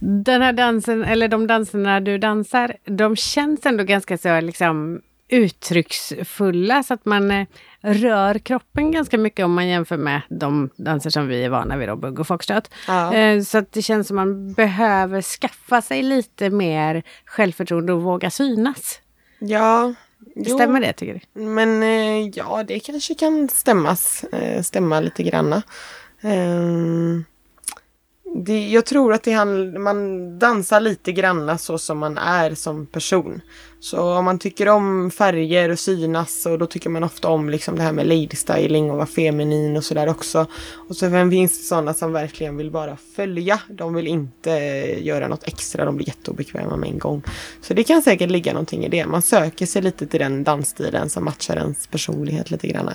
Den här dansen, eller de danserna du dansar, de känns ändå ganska så liksom uttrycksfulla så att man eh, rör kroppen ganska mycket om man jämför med de danser som vi är vana vid, då, bugg och foxtrot. Ja. Eh, Så att det känns som man behöver skaffa sig lite mer självförtroende och våga synas. Ja, jo. Stämmer det tycker du? Men eh, ja, det kanske kan stämmas, eh, stämma lite granna. Ehm, det, jag tror att det han, man dansar lite granna så som man är som person. Så om man tycker om färger och synas och då tycker man ofta om liksom det här med lady styling och vara feminin och sådär också. Och sen finns det sådana som verkligen vill bara följa. De vill inte göra något extra, de blir jätteobekväma med en gång. Så det kan säkert ligga någonting i det. Man söker sig lite till den dansstilen som matchar ens personlighet lite grann.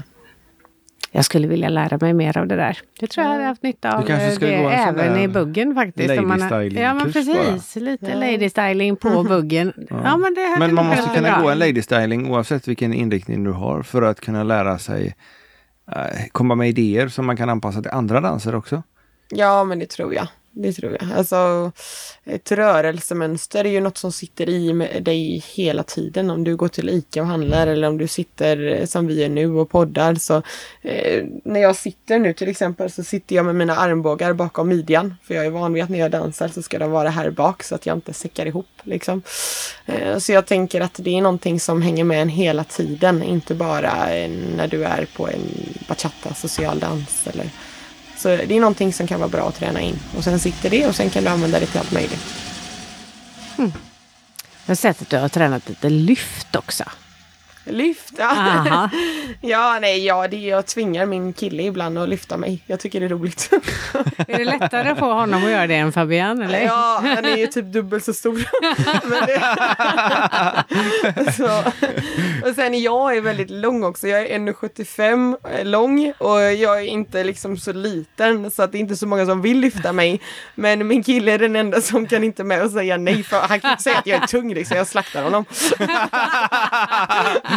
Jag skulle vilja lära mig mer av det där. Jag tror jag hade haft nytta av Du kanske det sån även i buggen faktiskt. om man har- lady styling Ja men precis, lite lady styling på buggen. Ja. men det Men man måste kunna bra. gå en lady styling oavsett vilken inriktning du har för att kunna lära sig eh, komma med idéer som man kan anpassa till andra danser också. Ja, men det tror jag. Det tror jag. Alltså, ett rörelsemönster är ju något som sitter i med dig hela tiden. Om du går till ICA och handlar eller om du sitter eh, som vi är nu och poddar. Så, eh, när jag sitter nu till exempel så sitter jag med mina armbågar bakom midjan. För jag är van vid att när jag dansar så ska de vara här bak så att jag inte säckar ihop. Liksom. Eh, så jag tänker att det är någonting som hänger med en hela tiden. Inte bara eh, när du är på en bachata, social dans eller så det är någonting som kan vara bra att träna in. Och sen sitter det och sen kan du använda det till allt möjligt. Hmm. Jag har sett att du har tränat lite lyft också. Lyft! Ja, Aha. ja nej, ja, det jag tvingar min kille ibland att lyfta mig. Jag tycker det är roligt. Är det lättare att få honom att göra det än Fabian? Eller? Ja, han är ju typ dubbelt så stor. Så. Och sen jag är väldigt lång också. Jag är 1,75 lång och jag är inte liksom så liten så att det är inte så många som vill lyfta mig. Men min kille är den enda som kan inte med och säga nej för han kan inte säga att jag är tung liksom. Jag slaktar honom.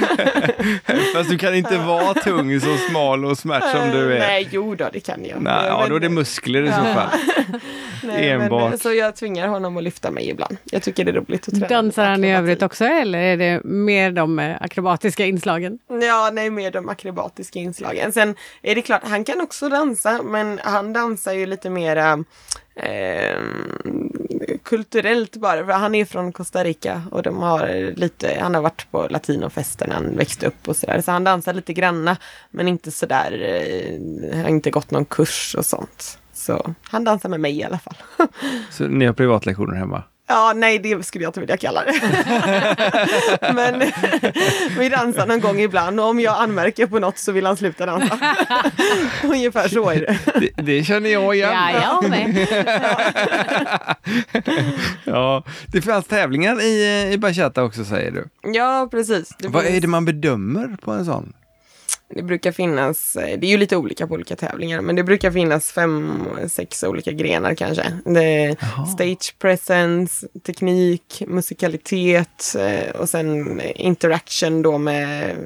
Fast du kan inte vara tung, så smal och smärt som du är. Nej, jo då, det kan jag. Nej, ja, då är det muskler i så fall. Nej, Enbart. Men, så jag tvingar honom att lyfta mig ibland. Jag tycker det är roligt att träna. Dansar han i övrigt också eller är det mer de eh, akrobatiska inslagen? Ja, nej, med de akrobatiska inslagen. Sen är det klart, han kan också dansa, men han dansar ju lite mera eh, kulturellt bara. För han är från Costa Rica och de har lite, han har varit på latinofester när han växte upp och sådär. Så han dansar lite granna, men inte sådär, eh, han har inte gått någon kurs och sånt. Så han dansar med mig i alla fall. Så ni har privatlektioner hemma? Ja, nej det skulle jag inte vilja kalla det. Men vi dansar någon gång ibland och om jag anmärker på något så vill han sluta dansa. Ungefär så är det. Det, det känner jag igen. Ja, jag med. Ja, det fanns tävlingar i, i bachata också säger du. Ja, precis. Det, Vad finns- är det man bedömer på en sån? Det brukar finnas, eh, det är ju lite olika på olika tävlingar, men det brukar finnas fem, sex olika grenar kanske. Stage presence, teknik, musikalitet eh, och sen interaction då med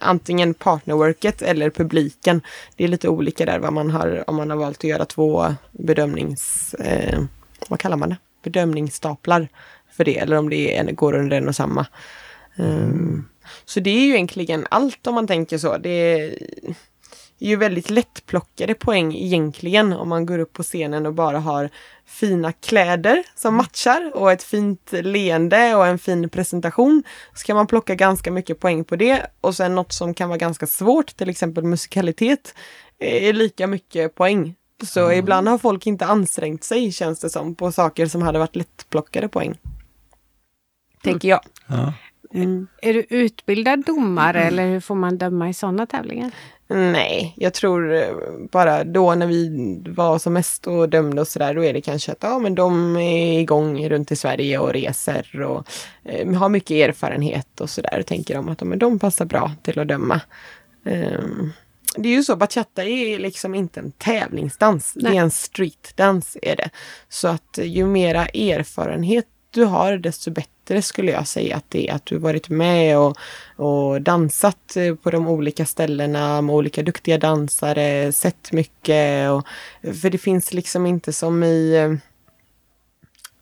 antingen partnerworket eller publiken. Det är lite olika där vad man har, om man har valt att göra två bedömnings, eh, vad kallar man det? Bedömningsstaplar för det, eller om det är, går under en och samma. Um, så det är ju egentligen allt om man tänker så. Det är ju väldigt lättplockade poäng egentligen om man går upp på scenen och bara har fina kläder som matchar och ett fint leende och en fin presentation. Så kan man plocka ganska mycket poäng på det och sen något som kan vara ganska svårt, till exempel musikalitet, är lika mycket poäng. Så ibland har folk inte ansträngt sig känns det som på saker som hade varit lättplockade poäng. Tänker jag. Ja. Mm. Är du utbildad domare eller hur får man döma i sådana tävlingar? Nej, jag tror eh, bara då när vi var som mest och dömde och sådär, då är det kanske att ja, men de är igång runt i Sverige och reser och eh, har mycket erfarenhet och sådär. Tänker de att men de passar bra till att döma. Ehm, det är ju så, bachata är liksom inte en tävlingsdans. Det Nej. är en streetdans är det. Så att ju mera erfarenhet du har, desto bättre skulle jag säga att det är att du varit med och, och dansat eh, på de olika ställena med olika duktiga dansare, sett mycket. Och, för det finns liksom inte som i,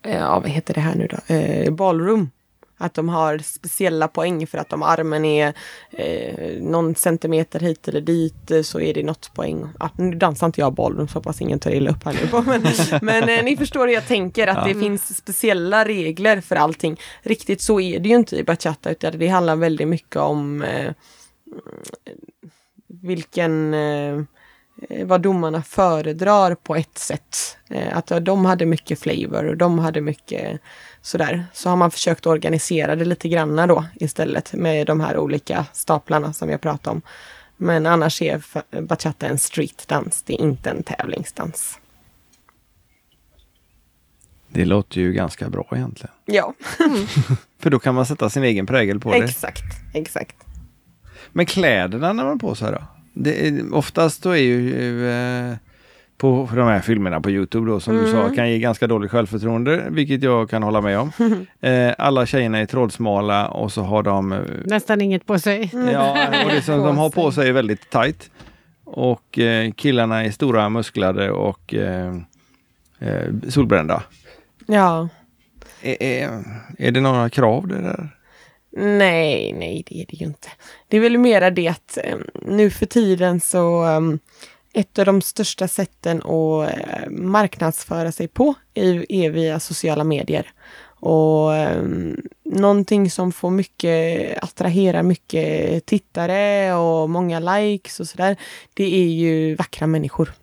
eh, ja vad heter det här nu då, eh, ballroom. Att de har speciella poäng för att om armen är eh, någon centimeter hit eller dit eh, så är det något poäng. Ja, nu dansar inte jag ballroom så hoppas ingen tar illa upp här nu. på, Men, men eh, ni förstår hur jag tänker att det finns speciella regler för allting. Riktigt så är det ju inte i bachata utan det handlar väldigt mycket om eh, vilken eh, vad domarna föredrar på ett sätt. Eh, att ja, de hade mycket flavor och de hade mycket sådär. Så har man försökt organisera det lite granna då istället med de här olika staplarna som jag pratade om. Men annars är bachata en streetdans, det är inte en tävlingsdans. Det låter ju ganska bra egentligen. Ja, För då kan man sätta sin egen prägel på det. exakt, exakt. Men kläderna när man har på sig då? Det är, oftast då är ju eh, på de här filmerna på Youtube då som du Mm. sa kan ge ganska dåligt självförtroende, vilket jag kan hålla med om. Eh, alla tjejerna är trollsmala och så har de eh, Nästan inget på sig. Ja, och det som de har på sig är väldigt tight. Och eh, killarna är stora, musklade och eh, eh, solbrända. Ja. Är, det några krav det där? Nej, nej det är det ju inte. Det är väl mera det att nu för tiden så ett av de största sätten att eh, marknadsföra sig på är, via sociala medier. Och ehm, någonting som får mycket, attraherar mycket tittare och många likes och sådär, det är ju vackra människor.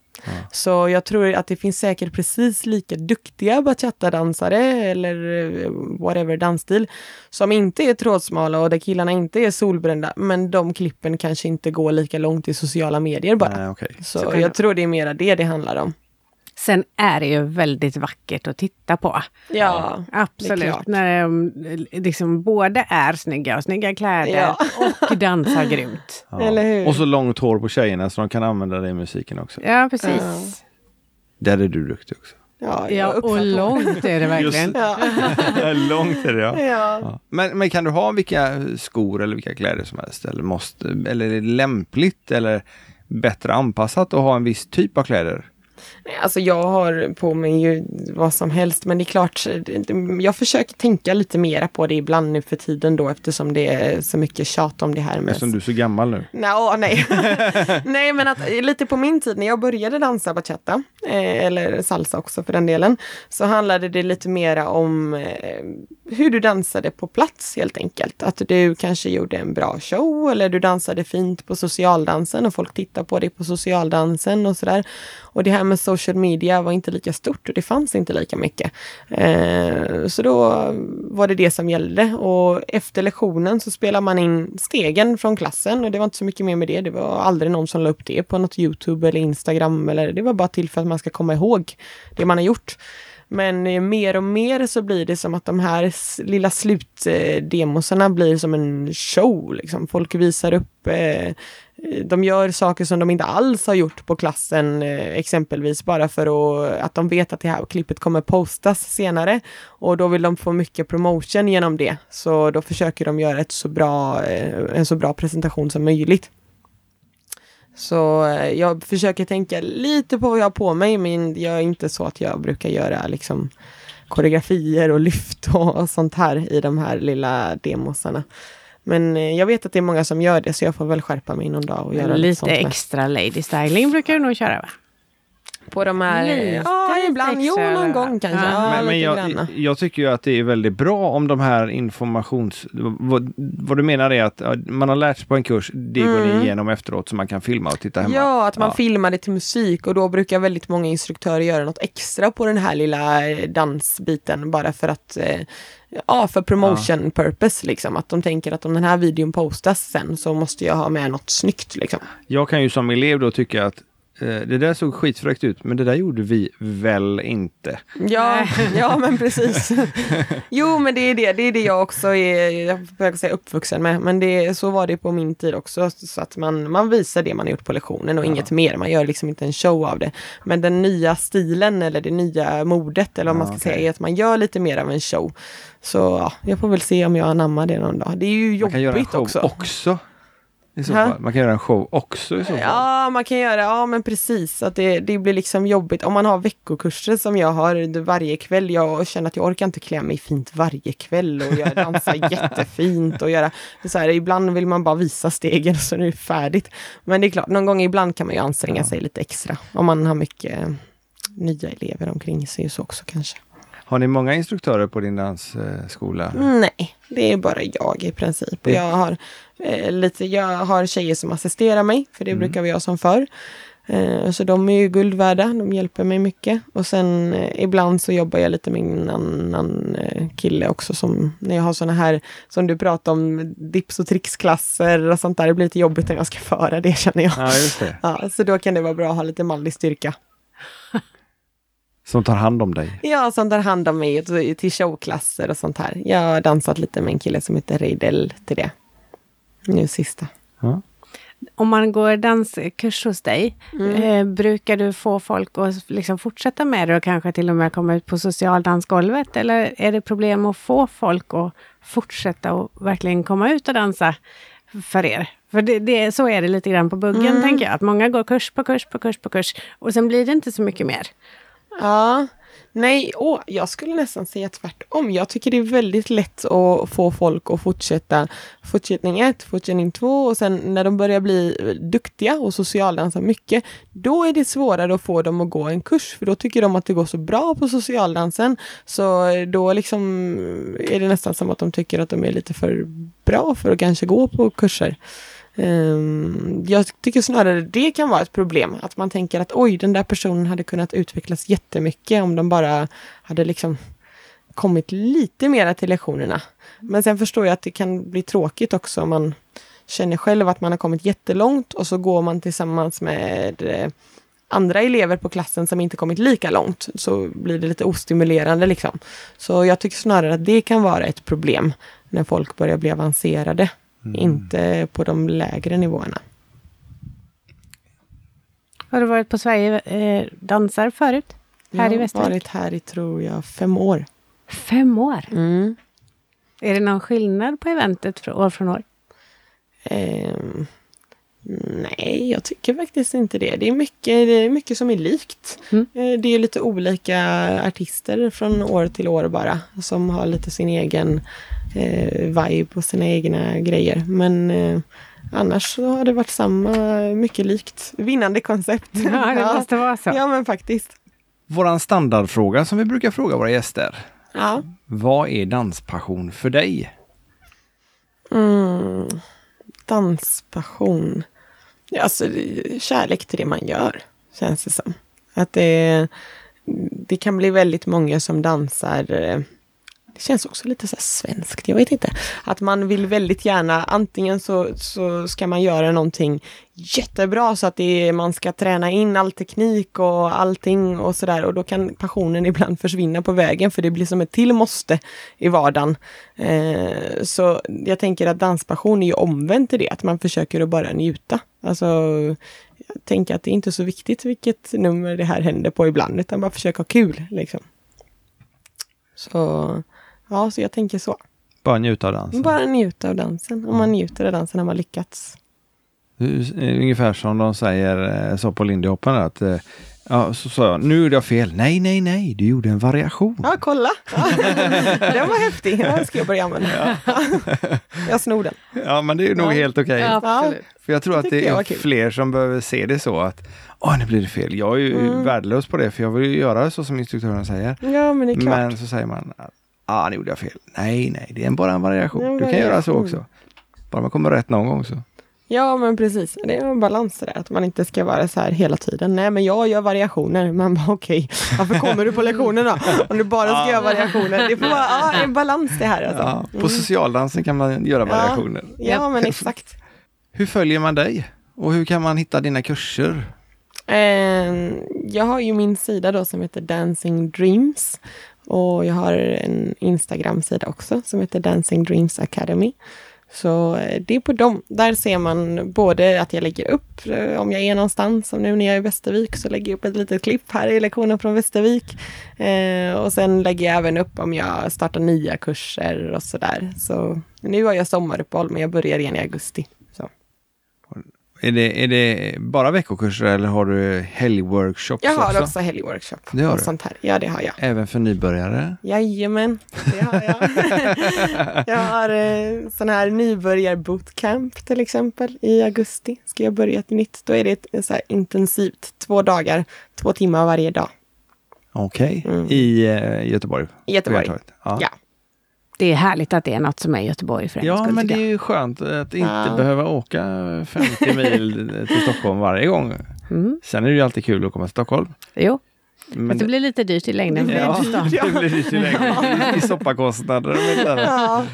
Så jag tror att det finns säkert precis lika duktiga bachata-dansare eller eh, whatever dansstil som inte är trådsmala och där killarna inte är solbrända. Men de klippen kanske inte går lika långt i sociala medier bara. Nej, okej. Så, Så jag det- tror det är mera det det handlar om. Sen är det ju väldigt vackert att titta på. Ja, Absolut. När de liksom både är snygga och snygga kläder Ja. och dansar grymt. Ja. Eller hur? Och så långt hår på tjejerna så de kan använda det i musiken också. Ja, precis. Ja. Där är du duktig också. Ja, Ja, och långt är det verkligen. Ja. långt är det ja. ja. Ja. Men, men kan du ha vilka skor eller vilka kläder som helst? Eller, måste, eller är det lämpligt eller bättre anpassat att ha en viss typ av kläder? Nej, Alltså jag har på mig ju vad som helst men det är klart, jag försöker tänka lite mera på det ibland nu för tiden då eftersom det är så mycket tjat om det här med Eftersom du är så gammal nu. Nå, nej. nej, men att lite på min tid när jag började dansa bachata, eh, eller salsa också för den delen, så handlade det lite mera om eh, hur du dansade på plats helt enkelt. Att du kanske gjorde en bra show eller du dansade fint på socialdansen och folk tittar på dig på socialdansen och sådär. Och det här med social media var inte lika stort och det fanns inte lika mycket. Eh, så då var det det som gällde och efter lektionen så spelar man in stegen från klassen och det var inte så mycket mer med det. Det var aldrig någon som la upp det på något Youtube eller Instagram eller det var bara till för att man ska komma ihåg det man har gjort. Men eh, mer och mer så blir det som att de här lilla slutdemosarna blir som en show. Liksom. Folk visar upp eh, eh, de gör saker som de inte alls har gjort på klassen, eh, exempelvis bara för att, att de vet att det här klippet kommer postas senare. Och då vill de få mycket promotion genom det. Så då försöker de göra ett så bra, eh, en så bra presentation som möjligt. Så eh, jag försöker tänka lite på vad jag har på mig, men jag är inte så att jag brukar göra liksom koreografier och lyft och, och sånt här i de här lilla demosarna. Men eh, jag vet att det är många som gör det, så jag får väl skärpa mig någon dag och göra Men lite lite sånt med. extra lady styling brukar du nog köra va? På de här... Lite, ja, ibland. Jo, någon gång kanske. Ja. Ja, men men jag, jag tycker ju att det är väldigt bra om de här informations... Vad, vad du menar är att ja, man har lärt sig på en kurs, det går Mm. ni igenom efteråt så man kan filma och titta hemma. Ja, att man Ja. filmar det till musik och då brukar väldigt många instruktörer göra något extra på den här lilla eh, dansbiten bara för att eh, Ja, för promotion purpose liksom. Att de tänker att om den här videon postas sen så måste jag ha med något snyggt liksom. Jag kan ju som elev då tycka att eh, det där såg skitfräckt ut, men det där gjorde vi väl inte. Ja, ja men precis. Jo, men det är det. Det är det jag också är, jag säga uppvuxen med. Men det, så var det på min tid också. Så att man, man visar det man har gjort på lektionen och inget mer. Man gör liksom inte en show av det. Men den nya stilen eller det nya modet eller vad man ska Ja, okej. säga är att man gör lite mer av en show. Så ja, jag får väl se om jag anammar det någon dag. Det är ju Man kan göra en jobbigt show också. också. I så fall. Man kan göra en show också i så fall. Ja, man kan göra, ja men precis. Att det, det blir liksom jobbigt. Om man har veckokurser som jag har varje kväll. Jag känner att jag orkar inte klä mig fint varje kväll och jag dansar jättefint och göra så här, Ibland vill man bara visa stegen så är det färdigt. Men det är klart, någon gång ibland kan man ju anstränga sig lite extra. Om man har mycket eh, nya elever omkring sig så också kanske. Har ni många instruktörer på din dansskola? Nej, det är bara jag i princip. Och jag, har, eh, lite, jag har tjejer som assisterar mig, för det Mm. brukar vi ha som förr. Eh, så de är ju guld värda, de hjälper mig mycket. Och sen eh, ibland så jobbar jag lite med en annan kille också som när jag har såna här, som du pratar om, dips och trixklasser och sånt där. Det blir lite jobbigt när jag ska föra det känner jag. Ja, just det. Ja, så då kan det vara bra att ha lite manlig styrka. Som tar hand om dig. Ja, som tar hand om mig till showklasser och sånt här. Jag har dansat lite med en kille som heter Reidel till det. Nu sista. Ja. Om man går danskurs hos dig, Mm. eh, brukar du få folk att liksom fortsätta med det och kanske till och med komma ut på socialdansgolvet? Eller är det problem att få folk att fortsätta och verkligen komma ut och dansa för er? För det, det, så är det lite grann på buggen, Mm. tänker jag. Att många går kurs på kurs på kurs på kurs och sen blir det inte så mycket mer. Ja, nej, åh, jag skulle nästan säga tvärtom. Jag tycker det är väldigt lätt att få folk att fortsätta fortsättning ett, fortsättning två och sen när de börjar bli duktiga och socialdansa mycket, då är det svårare att få dem att gå en kurs, för då tycker de att det går så bra på socialdansen. Så eh, då liksom eh, är det nästan som att de tycker att de är lite för bra för att kanske gå på kurser. Ehm, jag tycker snarare det kan vara ett problem, att man tänker att oj, den där personen hade kunnat utvecklas jättemycket om de bara hade liksom kommit lite mera till lektionerna. Men sen förstår jag att det kan bli tråkigt också om man känner själv att man har kommit jättelångt och så går man tillsammans med eh, andra elever på klassen som inte kommit lika långt, så blir det lite ostimulerande liksom. Så jag tycker snarare att det kan vara ett problem när folk börjar bli avancerade, inte på de lägre nivåerna. Har du varit på Sverige eh, dansar förut? Här jag i har Västervik? varit här i, tror jag, fem år. Fem år? Mm. Är det någon skillnad på eventet från år från år? Ehm, nej, jag tycker faktiskt inte det. Det är mycket, det är mycket som är likt. Mm. Eh, Det är lite olika artister från år till år bara, som har lite sin egen eh, vibe och sina egna grejer. Men eh, annars så har det varit samma, mycket likt. Vinnande koncept. Ja, det måste vara så. Ja, men faktiskt. Våran standardfråga som vi brukar fråga våra gäster. Ja. Vad är danspassion för dig? Mm. Danspassion. Ja, Alltså, kärlek till det man gör, känns det som. Att det, det kan bli väldigt många som dansar. Det känns också lite så här svenskt, jag vet inte. Att man vill väldigt gärna, antingen så, så ska man göra någonting jättebra så att det är, man ska träna in all teknik och allting och sådär och då kan passionen ibland försvinna på vägen för det blir som ett till måste i vardagen. Eh, så jag tänker att danspassion är ju omvänt till det, att man försöker att bara njuta. Alltså, jag tänker att det är inte så viktigt vilket nummer det här händer på ibland, utan bara försöka ha kul liksom. Så, ja, så jag tänker så. Bara njuta av dansen. Bara njuta av dansen. Om man njuter av dansen har man lyckats. Är Ungefär som de säger eh, så på Lindy Hoppen att eh, ja, så sa jag, nu gjorde jag fel. Nej, nej, nej, du gjorde en variation. Ja, kolla! Ja. Den var häftig, den ska jag börja använda. Jag snor den. Ja, men det är nog Ja. helt okej. Ja, absolut. För jag tror att det är fler som behöver se det så att Åh, nu blir det fel. Jag är ju Mm. värdelös på det för jag vill ju göra så som instruktören säger. Ja, men det är klart. Men så säger man, ah, nu gjorde jag fel. Nej, nej, det är bara en variation. Är du kan göra så också. Bara man kommer rätt någon gång så. Ja, men precis. Det är en balans det där, att man inte ska vara så här hela tiden. Nej, men jag gör variationer. Man bara okej, varför kommer du på lektionerna Om du bara ska göra variationer. Det får vara ja, en balans det här. Alltså. Ja, på Mm. socialdansen kan man göra Ja. variationer. Ja, men exakt. Hur följer man dig? Och hur kan man hitta dina kurser? Eh, jag har ju min sida då som heter Dancing Dreams. Och jag har en Instagram-sida också som heter Dancing Dreams Academy. Så eh, det är på dem. Där ser man både att jag lägger upp eh, om jag är någonstans, som nu när jag är i Västervik så lägger jag upp ett litet klipp här i lektionen från Västervik. Eh, och sen lägger jag även upp om jag startar nya kurser och sådär. Så nu har jag sommaruppehåll men jag börjar igen i augusti. Är det, är det bara veckokurser eller har du helgworkshops Jag har också? också helgworkshop Det har och du? sånt här. Ja, det har jag. Även för nybörjare? Jajamän, det har jag. jag har eh, sån här nybörjar-bootcamp till exempel i augusti. Ska jag börja ett nytt. Då är det ett, så här intensivt, två dagar, två timmar varje dag. Okej, i eh, Göteborg? Mm. I Göteborg. På. Ja. Ja. Det är härligt att det är något som är i Göteborg för en Ja, men det är ju skönt att inte Ja. behöva åka 50 mil till Stockholm varje gång. Mm. Sen är det ju alltid kul att komma till Stockholm. Jo, Men men det blir lite dyrt i längden. Ja, det blir längre i soppakostnader. och lite annat. Ja.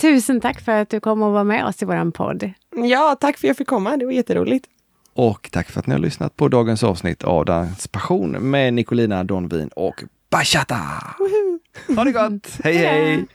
Tusen tack för att du kom och var med oss i våran podd. ja, tack för att jag fick komma. Det var jätteroligt. Och tack för att ni har lyssnat på dagens avsnitt av Danspassion med Nicolina Donvin och bachata! Ha det gott! hej hej!